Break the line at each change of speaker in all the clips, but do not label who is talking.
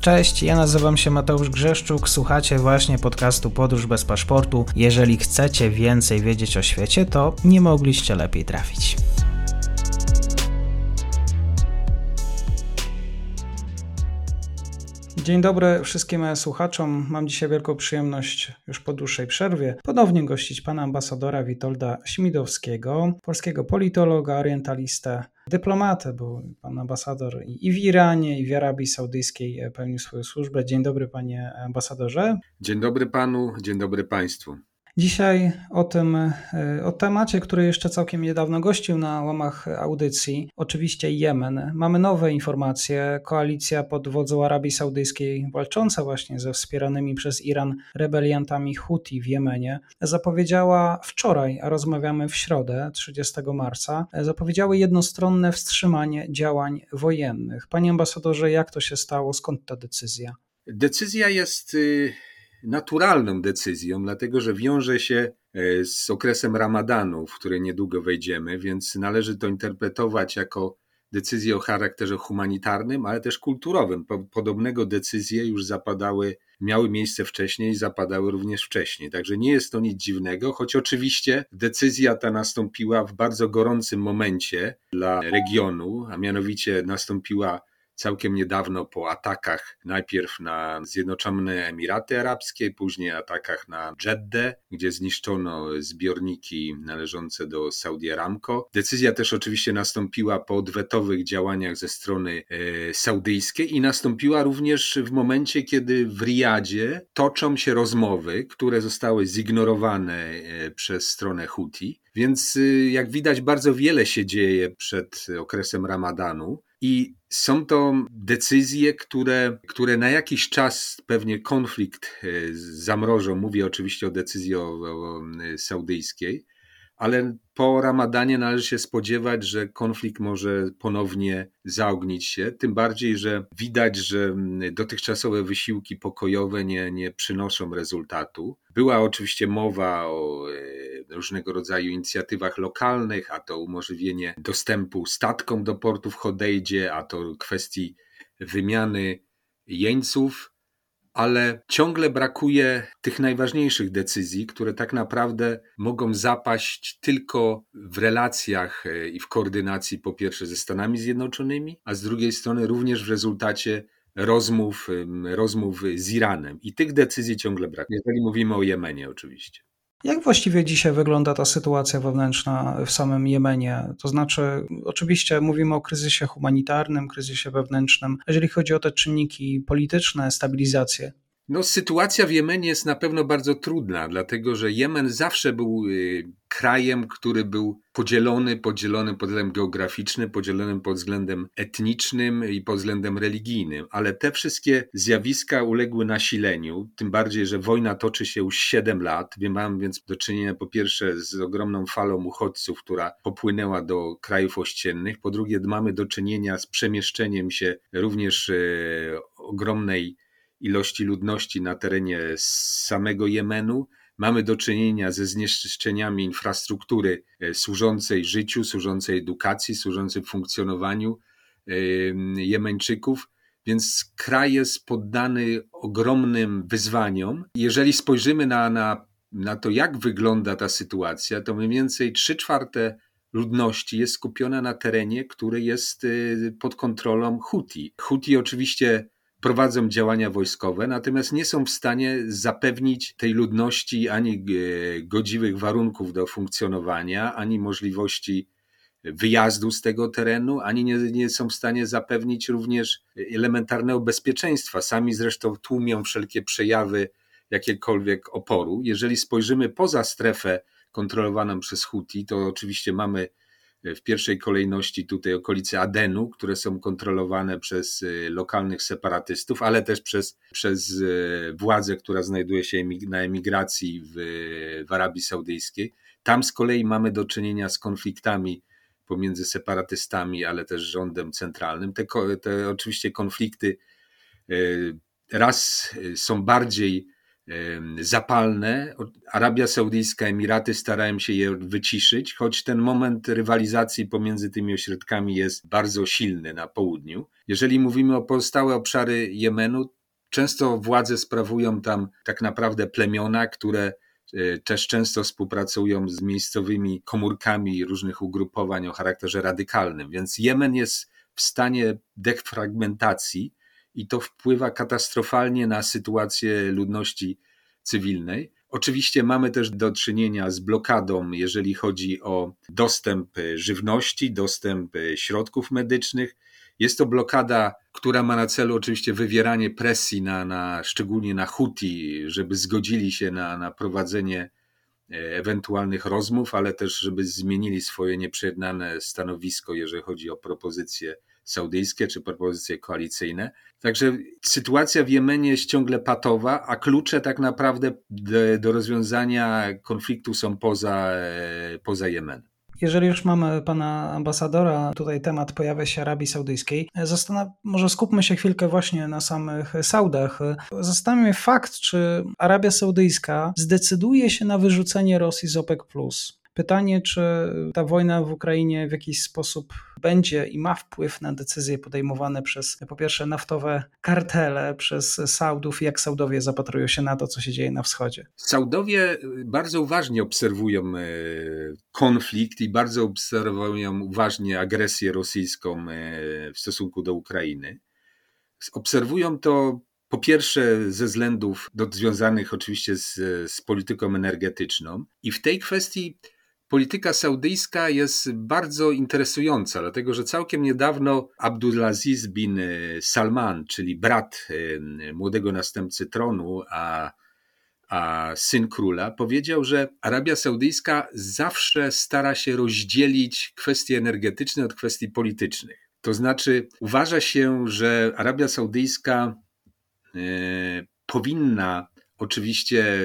Cześć, ja nazywam się Mateusz Grzeszczuk, słuchacie właśnie podcastu Podróż bez paszportu. Jeżeli chcecie więcej wiedzieć o świecie, to nie mogliście lepiej trafić. Dzień dobry wszystkim słuchaczom. Mam dzisiaj wielką przyjemność już po dłuższej przerwie ponownie gościć pana ambasadora Witolda Śmidowskiego, polskiego politologa, orientalistę, dyplomatę, bo pan ambasador i w Iranie, i w Arabii Saudyjskiej pełnił swoją służbę. Dzień dobry panie ambasadorze.
Dzień dobry panu, dzień dobry państwu.
Dzisiaj o tym, e, o temacie, który jeszcze całkiem niedawno gościł na łamach audycji, oczywiście Jemen. Mamy nowe informacje. Koalicja pod wodzą Arabii Saudyjskiej, walcząca właśnie ze wspieranymi przez Iran rebeliantami Huti w Jemenie, zapowiedziała wczoraj, a rozmawiamy w środę, 30 marca, zapowiedziały jednostronne wstrzymanie działań wojennych. Panie ambasadorze, jak to się stało? Skąd ta decyzja?
Decyzja jest y, naturalną decyzją, dlatego że wiąże się e, z okresem ramadanu, w który niedługo wejdziemy, więc należy to interpretować jako decyzję o charakterze humanitarnym, ale też kulturowym. Podobnego decyzje już zapadały, miały miejsce wcześniej zapadały również wcześniej. Także nie jest to nic dziwnego, choć oczywiście decyzja ta nastąpiła w bardzo gorącym momencie dla regionu, a mianowicie nastąpiła całkiem niedawno po atakach najpierw na Zjednoczone Emiraty Arabskie, później atakach na Jeddah, gdzie zniszczono zbiorniki należące do Saudi Aramco. Decyzja też oczywiście nastąpiła po odwetowych działaniach ze strony e, saudyjskiej i nastąpiła również w momencie, kiedy w Riyadzie toczą się rozmowy, które zostały zignorowane e, przez stronę Houthi. Więc y, jak widać, bardzo wiele się dzieje przed okresem Ramadanu. I są to decyzje, które, które na jakiś czas pewnie konflikt e, zamrożą. Mówię oczywiście o decyzji o, o, o saudyjskiej, ale po Ramadanie należy się spodziewać, że konflikt może ponownie zaognić się, tym bardziej, że widać, że dotychczasowe wysiłki pokojowe nie, nie przynoszą rezultatu. Była oczywiście mowa o e, różnego rodzaju inicjatywach lokalnych, a to umożliwienie dostępu statkom do portu w Hodejdzie, a to kwestii wymiany jeńców ale ciągle brakuje tych najważniejszych decyzji, które tak naprawdę mogą zapaść tylko w relacjach e, i w koordynacji, po pierwsze ze Stanami Zjednoczonymi, a z drugiej strony również w rezultacie rozmów, rozmów z Iranem. I tych decyzji ciągle brakuje, jeżeli mówimy o Jemenie oczywiście.
Jak właściwie dzisiaj wygląda ta sytuacja wewnętrzna w samym Jemenie? To znaczy, oczywiście mówimy o kryzysie humanitarnym, kryzysie wewnętrznym. Jeżeli chodzi o te czynniki polityczne, stabilizację,
no, sytuacja w Jemenie jest na pewno bardzo trudna, dlatego że Jemen zawsze był y, krajem, który był podzielony, podzielony pod względem geograficznym, podzielony pod względem etnicznym i pod względem religijnym, ale te wszystkie zjawiska uległy nasileniu, tym bardziej, że wojna toczy się już 7 lat. Mamy więc do czynienia po pierwsze z ogromną falą uchodźców, która popłynęła do krajów ościennych, po drugie mamy do czynienia z przemieszczeniem się również e, ogromnej ilości ludności na terenie samego Jemenu. Mamy do czynienia ze zniszczeniami infrastruktury e, służącej życiu, służącej edukacji, służącej funkcjonowaniu Jemeńczyków. Więc kraj jest poddany ogromnym wyzwaniom. Jeżeli spojrzymy na, na, na to, jak wygląda ta sytuacja, to mniej więcej 3 czwarte ludności jest skupiona na terenie, który jest e, pod kontrolą Huti. Huti oczywiście prowadzą działania wojskowe, natomiast nie są w stanie zapewnić tej ludności ani e, godziwych warunków do funkcjonowania, ani możliwości wyjazdu z tego terenu, ani nie, nie są w stanie zapewnić również elementarnego bezpieczeństwa. Sami zresztą tłumią wszelkie przejawy jakiekolwiek oporu. Jeżeli spojrzymy poza strefę kontrolowaną przez Huti, to oczywiście mamy w pierwszej kolejności tutaj okolice Adenu, które są kontrolowane przez y, lokalnych separatystów, ale też przez, przez y, władzę, która znajduje się na emigracji w, w Arabii Saudyjskiej. Tam z kolei mamy do czynienia z konfliktami pomiędzy separatystami, ale też rządem centralnym. Te, te oczywiście konflikty raz są bardziej zapalne. Arabia Saudyjska, Emiraty starają się je wyciszyć, choć ten moment rywalizacji pomiędzy tymi ośrodkami jest bardzo silny na południu. Jeżeli mówimy o pozostałe obszary Jemenu, często władze sprawują tam tak naprawdę plemiona, które e, też często współpracują z miejscowymi komórkami różnych ugrupowań o charakterze radykalnym. Więc Jemen jest w stanie defragmentacji i to wpływa katastrofalnie na sytuację ludności cywilnej. Oczywiście mamy też do czynienia z blokadą, jeżeli chodzi o dostęp żywności, dostęp środków medycznych. Jest to blokada, która ma na celu oczywiście wywieranie presji na, na szczególnie na Huti, żeby zgodzili się na, na prowadzenie e, ewentualnych rozmów, ale też żeby zmienili swoje nieprzejednane stanowisko, jeżeli chodzi o propozycje saudyjskie czy propozycje koalicyjne. Także sytuacja w Jemenie jest ciągle patowa, a klucze tak naprawdę do, do rozwiązania konfliktu są poza, e, poza Jemenem.
Jeżeli już mamy pana ambasadora, tutaj temat pojawia się Arabii Saudyjskiej, zastanaw- może skupmy się chwilkę właśnie na samych Saudach. Zastanawia mnie fakt, czy Arabia Saudyjska zdecyduje się na wyrzucenie Rosji z OPEC+. Pytanie, czy ta wojna w Ukrainie w jakiś sposób będzie i ma wpływ na decyzje podejmowane przez po pierwsze naftowe kartele, przez Saudów, jak Saudowie zapatrują się na to, co się dzieje na wschodzie.
Saudowie bardzo uważnie obserwują e, konflikt i bardzo obserwują uważnie agresję rosyjską e, w stosunku do Ukrainy. Obserwują to po pierwsze, ze względów związanych oczywiście z, z, polityką energetyczną, i w tej kwestii polityka saudyjska jest bardzo interesująca, dlatego że całkiem niedawno Abdulaziz bin Salman, czyli brat młodego następcy tronu, a, a syn króla, powiedział, że Arabia Saudyjska zawsze stara się rozdzielić kwestie energetyczne od kwestii politycznych. To znaczy, uważa się, że Arabia Saudyjska e, powinna oczywiście e,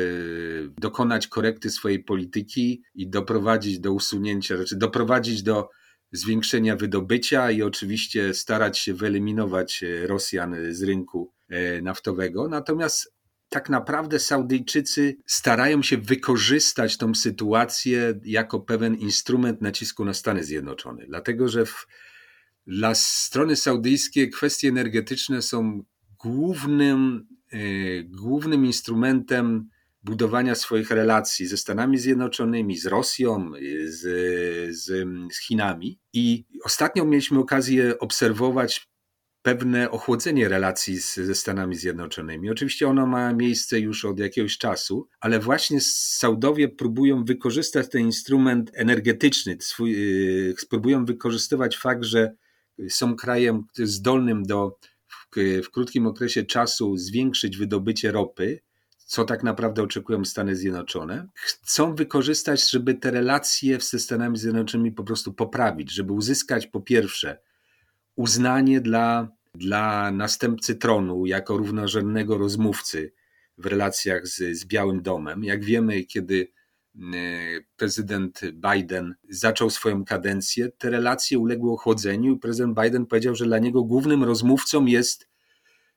dokonać korekty swojej polityki i doprowadzić do usunięcia, znaczy doprowadzić do zwiększenia wydobycia i oczywiście starać się wyeliminować e, Rosjan z rynku e, naftowego. Natomiast tak naprawdę Saudyjczycy starają się wykorzystać tą sytuację jako pewien instrument nacisku na Stany Zjednoczone, dlatego że w, dla strony saudyjskiej kwestie energetyczne są głównym głównym instrumentem budowania swoich relacji ze Stanami Zjednoczonymi, z Rosją, z, z, z Chinami. I ostatnio mieliśmy okazję obserwować pewne ochłodzenie relacji z, ze Stanami Zjednoczonymi. Oczywiście ono ma miejsce już od jakiegoś czasu, ale właśnie Saudowie próbują wykorzystać ten instrument energetyczny, swój, yy, próbują wykorzystywać fakt, że są krajem zdolnym do w krótkim okresie czasu zwiększyć wydobycie ropy, co tak naprawdę oczekują Stany Zjednoczone, chcą wykorzystać, żeby te relacje ze Stanami Zjednoczonymi po prostu poprawić, żeby uzyskać po pierwsze uznanie dla, dla następcy tronu jako równorzędnego rozmówcy w relacjach z, z Białym Domem. Jak wiemy, kiedy prezydent Biden zaczął swoją kadencję, te relacje uległy ochłodzeniu i prezydent Biden powiedział, że dla niego głównym rozmówcą jest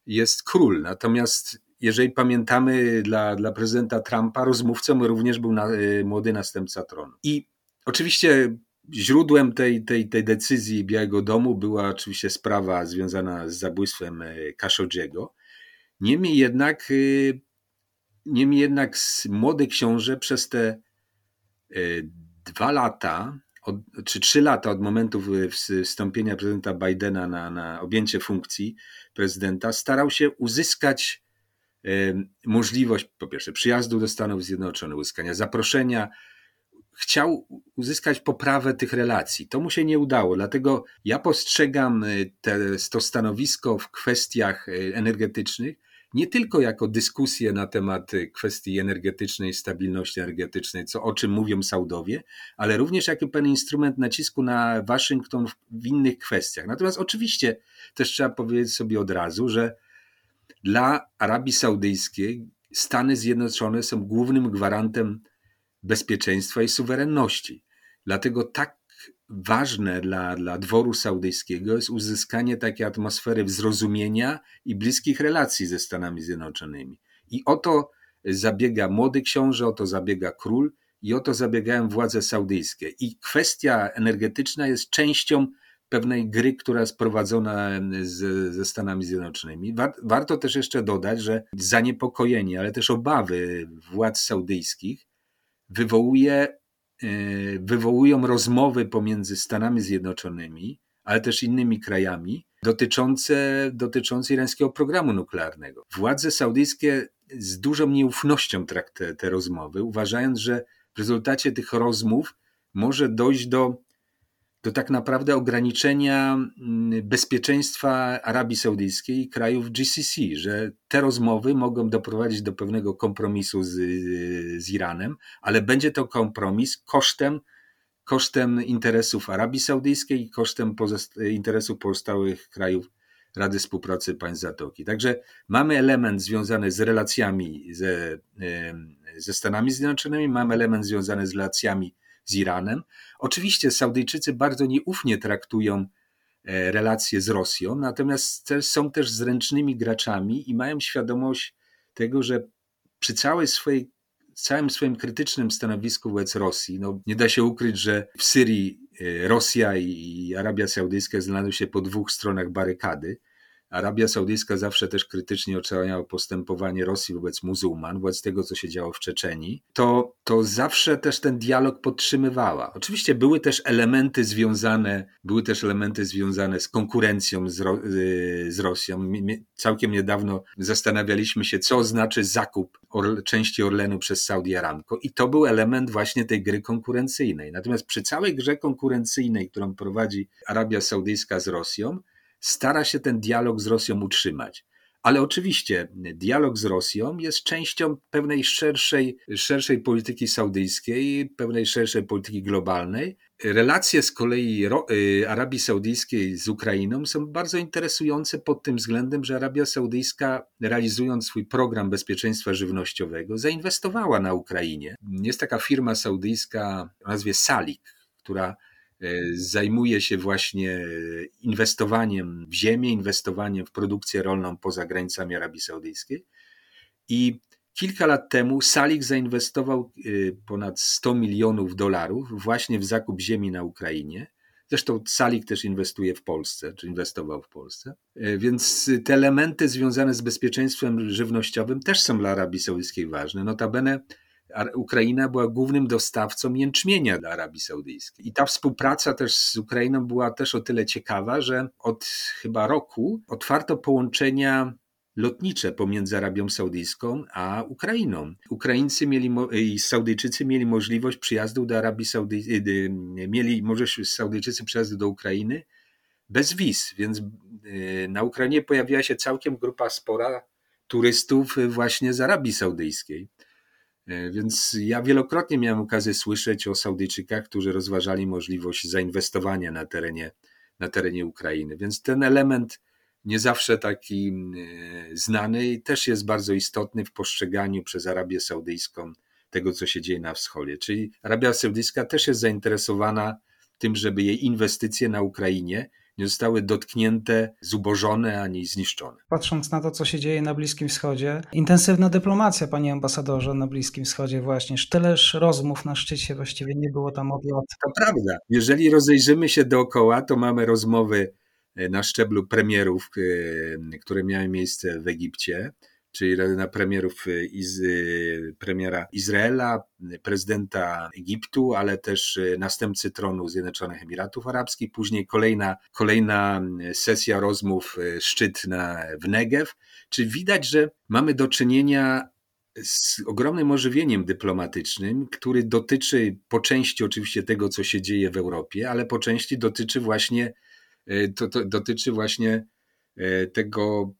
jest król. Natomiast jeżeli pamiętamy dla, dla prezydenta Trumpa, rozmówcą również był na, y, młody następca tronu. I oczywiście źródłem tej, tej, tej decyzji Białego Domu była oczywiście sprawa związana z zabójstwem y, Khashoggiego. Niemniej jednak, y, niemniej jednak młody książę przez te dwa lata od, czy trzy lata od momentu wstąpienia prezydenta Bidena na, na objęcie funkcji prezydenta, starał się uzyskać e, możliwość, po pierwsze, przyjazdu do Stanów Zjednoczonych, uzyskania zaproszenia. Chciał uzyskać poprawę tych relacji. To mu się nie udało, dlatego ja postrzegam e, te, to stanowisko w kwestiach energetycznych nie tylko jako dyskusję na temat y, kwestii energetycznej, stabilności energetycznej, co, o czym mówią Saudowie, ale również jako pewien instrument nacisku na Waszyngton w innych kwestiach. Natomiast oczywiście też trzeba powiedzieć sobie od razu, że dla Arabii Saudyjskiej Stany Zjednoczone są głównym gwarantem bezpieczeństwa i suwerenności. Dlatego tak ważne dla, dla dworu saudyjskiego jest uzyskanie takiej atmosfery zrozumienia i bliskich relacji ze Stanami Zjednoczonymi. I o to zabiega młody książę, o to zabiega król i o to zabiegają władze saudyjskie. I kwestia energetyczna jest częścią pewnej gry, która jest prowadzona z, ze Stanami Zjednoczonymi. Warto też jeszcze dodać, że zaniepokojenie, ale też obawy władz saudyjskich wywołuje, wywołują rozmowy pomiędzy Stanami Zjednoczonymi, ale też innymi krajami dotyczące, dotyczące irańskiego programu nuklearnego. Władze saudyjskie z dużą nieufnością traktują te rozmowy, uważając, że w rezultacie tych rozmów może dojść do do tak naprawdę ograniczenia mm, bezpieczeństwa Arabii Saudyjskiej i krajów GCC, że te rozmowy mogą doprowadzić do pewnego kompromisu z, z Iranem, ale będzie to kompromis kosztem, kosztem interesów Arabii Saudyjskiej i kosztem interesów pozostałych krajów Rady Współpracy Państw Zatoki. Także mamy element związany z relacjami ze, ze Stanami Zjednoczonymi, mamy element związany z relacjami z Iranem. Oczywiście Saudyjczycy bardzo nieufnie traktują e, relacje z Rosją, natomiast są też zręcznymi graczami i mają świadomość tego, że przy całej swojej, całym swoim krytycznym stanowisku wobec Rosji, no nie da się ukryć, że w Syrii e, Rosja i Arabia Saudyjska znajdują się po dwóch stronach barykady. Arabia Saudyjska zawsze też krytycznie oceniała postępowanie Rosji wobec muzułman, wobec tego, co się działo w Czeczeni, to, to zawsze też ten dialog podtrzymywała. Oczywiście były też elementy związane, były też elementy związane z konkurencją z, Ro, y, z Rosją. Całkiem niedawno zastanawialiśmy się, co znaczy zakup Orle, części Orlenu przez Saudi Aramco i to był element właśnie tej gry konkurencyjnej. Natomiast przy całej grze konkurencyjnej, którą prowadzi Arabia Saudyjska z Rosją, stara się ten dialog z Rosją utrzymać. Ale oczywiście dialog z Rosją jest częścią pewnej szerszej, szerszej polityki saudyjskiej, pewnej szerszej polityki globalnej. Relacje z kolei y, Arabii Saudyjskiej z Ukrainą są bardzo interesujące pod tym względem, że Arabia Saudyjska, realizując swój program bezpieczeństwa żywnościowego, zainwestowała na Ukrainie. Jest taka firma saudyjska o nazwie Salik, która zajmuje się właśnie inwestowaniem w ziemię, inwestowaniem w produkcję rolną poza granicami Arabii Saudyjskiej. I kilka lat temu Salik zainwestował e, ponad 100 milionów dolarów właśnie w zakup ziemi na Ukrainie. Zresztą Salik też inwestuje w Polsce, czy inwestował w Polsce. E, więc te elementy związane z bezpieczeństwem żywnościowym też są dla Arabii Saudyjskiej ważne. Notabene Ukraina była głównym dostawcą jęczmienia dla Arabii Saudyjskiej. I ta współpraca też z Ukrainą była też o tyle ciekawa, że od chyba roku otwarto połączenia lotnicze pomiędzy Arabią Saudyjską a Ukrainą. Ukraińcy mieli i Saudyjczycy mieli możliwość przyjazdu do Arabii Saudyjskiej, y, mieli możliwość Saudyjczycy przyjazdu do Ukrainy bez wiz, więc y, na Ukrainie pojawiła się całkiem grupa spora turystów właśnie z Arabii Saudyjskiej. E, więc ja wielokrotnie miałem okazję słyszeć o Saudyjczykach, którzy rozważali możliwość zainwestowania na terenie, na terenie Ukrainy. Więc ten element nie zawsze taki e, znany też jest bardzo istotny w postrzeganiu przez Arabię Saudyjską tego, co się dzieje na wschodzie. Czyli Arabia Saudyjska też jest zainteresowana tym, żeby jej inwestycje na Ukrainie nie zostały dotknięte, zubożone ani zniszczone.
Patrząc na to, co się dzieje na Bliskim Wschodzie, intensywna dyplomacja, panie ambasadorze, na Bliskim Wschodzie właśnie. Tyleż rozmów na szczycie właściwie nie było tam od lat.
To prawda. Jeżeli rozejrzymy się dookoła, to mamy rozmowy e, na szczeblu premierów, e, które miały miejsce w Egipcie czyli na premierów y, iz, y, premiera Izraela, prezydenta Egiptu, ale też y, następcy tronu Zjednoczonych Emiratów Arabskich. Później kolejna, kolejna sesja rozmów, szczyt na, w Negev. Czy widać, że mamy do czynienia z ogromnym ożywieniem dyplomatycznym, który dotyczy po części oczywiście tego, co się dzieje w Europie, ale po części dotyczy właśnie, to, to dotyczy właśnie tego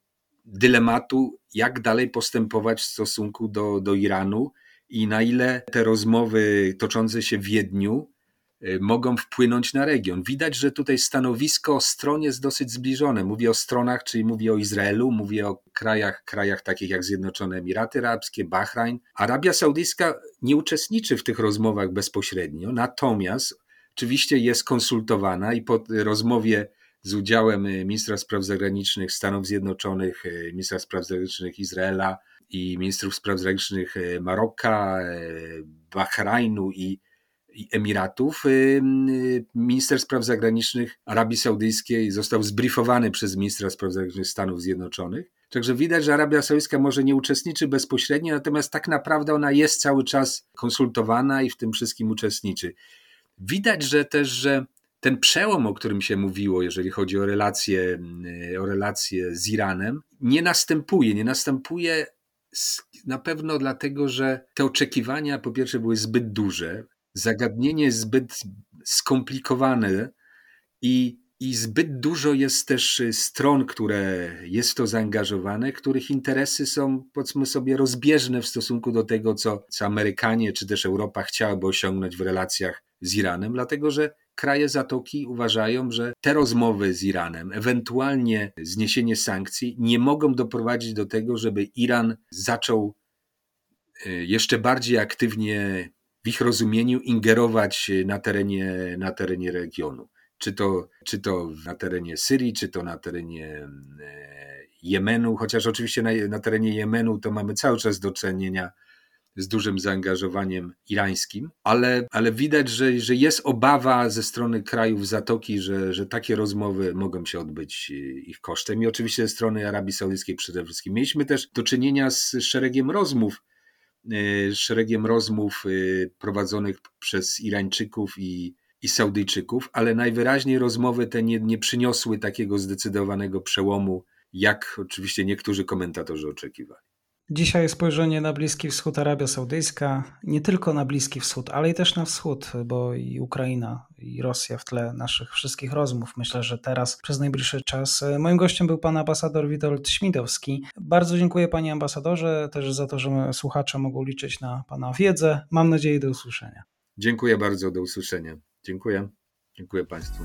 dylematu, jak dalej postępować w stosunku do, do Iranu i na ile te rozmowy toczące się w Wiedniu y, mogą wpłynąć na region. Widać, że tutaj stanowisko stron jest dosyć zbliżone. Mówię o stronach, czyli mówię o Izraelu, mówię o krajach, krajach takich jak Zjednoczone Emiraty Arabskie, Bahrain. Arabia Saudyjska nie uczestniczy w tych rozmowach bezpośrednio, natomiast oczywiście jest konsultowana i po rozmowie z udziałem y, ministra spraw zagranicznych Stanów Zjednoczonych, y, ministra spraw zagranicznych Izraela i ministrów spraw zagranicznych Maroka, Bahrajnu i i Emiratów. Minister Spraw Zagranicznych Arabii Saudyjskiej został zbriefowany przez ministra spraw zagranicznych Stanów Zjednoczonych. Także widać, że Arabia Saudyjska może nie uczestniczy bezpośrednio, natomiast tak naprawdę ona jest cały czas konsultowana i w tym wszystkim uczestniczy. Widać, że też, że ten przełom, o którym się mówiło, jeżeli chodzi o relacje, o relacje z Iranem, nie następuje. Nie następuje na pewno dlatego, że te oczekiwania po pierwsze były zbyt duże zagadnienie jest zbyt skomplikowane i, i zbyt dużo jest też stron, które jest w to zaangażowane, których interesy są, powiedzmy sobie, rozbieżne w stosunku do tego, co, co Amerykanie czy też Europa chciałaby osiągnąć w relacjach z Iranem, dlatego że kraje Zatoki uważają, że te rozmowy z Iranem, ewentualnie zniesienie sankcji, nie mogą doprowadzić do tego, żeby Iran zaczął e, jeszcze bardziej aktywnie w ich rozumieniu ingerować na terenie, na terenie regionu. Czy to, czy to na terenie Syrii, czy to na terenie e, Jemenu, chociaż oczywiście na, na terenie Jemenu to mamy cały czas do czynienia z dużym zaangażowaniem irańskim, ale, ale widać, że, że jest obawa ze strony krajów Zatoki, że, że takie rozmowy mogą się odbyć ich kosztem i oczywiście ze strony Arabii Saudyjskiej przede wszystkim. Mieliśmy też do czynienia z szeregiem rozmów Y, szeregiem rozmów y, prowadzonych przez Irańczyków i, i Saudyjczyków, ale najwyraźniej rozmowy te nie, nie przyniosły takiego zdecydowanego przełomu, jak oczywiście niektórzy komentatorzy oczekiwali.
Dzisiaj spojrzenie na Bliski Wschód, Arabia Saudyjska, nie tylko na Bliski Wschód, ale i też na Wschód, bo i Ukraina, i Rosja w tle naszych wszystkich rozmów. Myślę, że teraz przez najbliższy czas. Moim gościem był pan ambasador Witold Śmidowski. Bardzo dziękuję panie ambasadorze też za to, że słuchacze mogą liczyć na pana wiedzę. Mam nadzieję do usłyszenia.
Dziękuję bardzo, do usłyszenia. Dziękuję. Dziękuję państwu.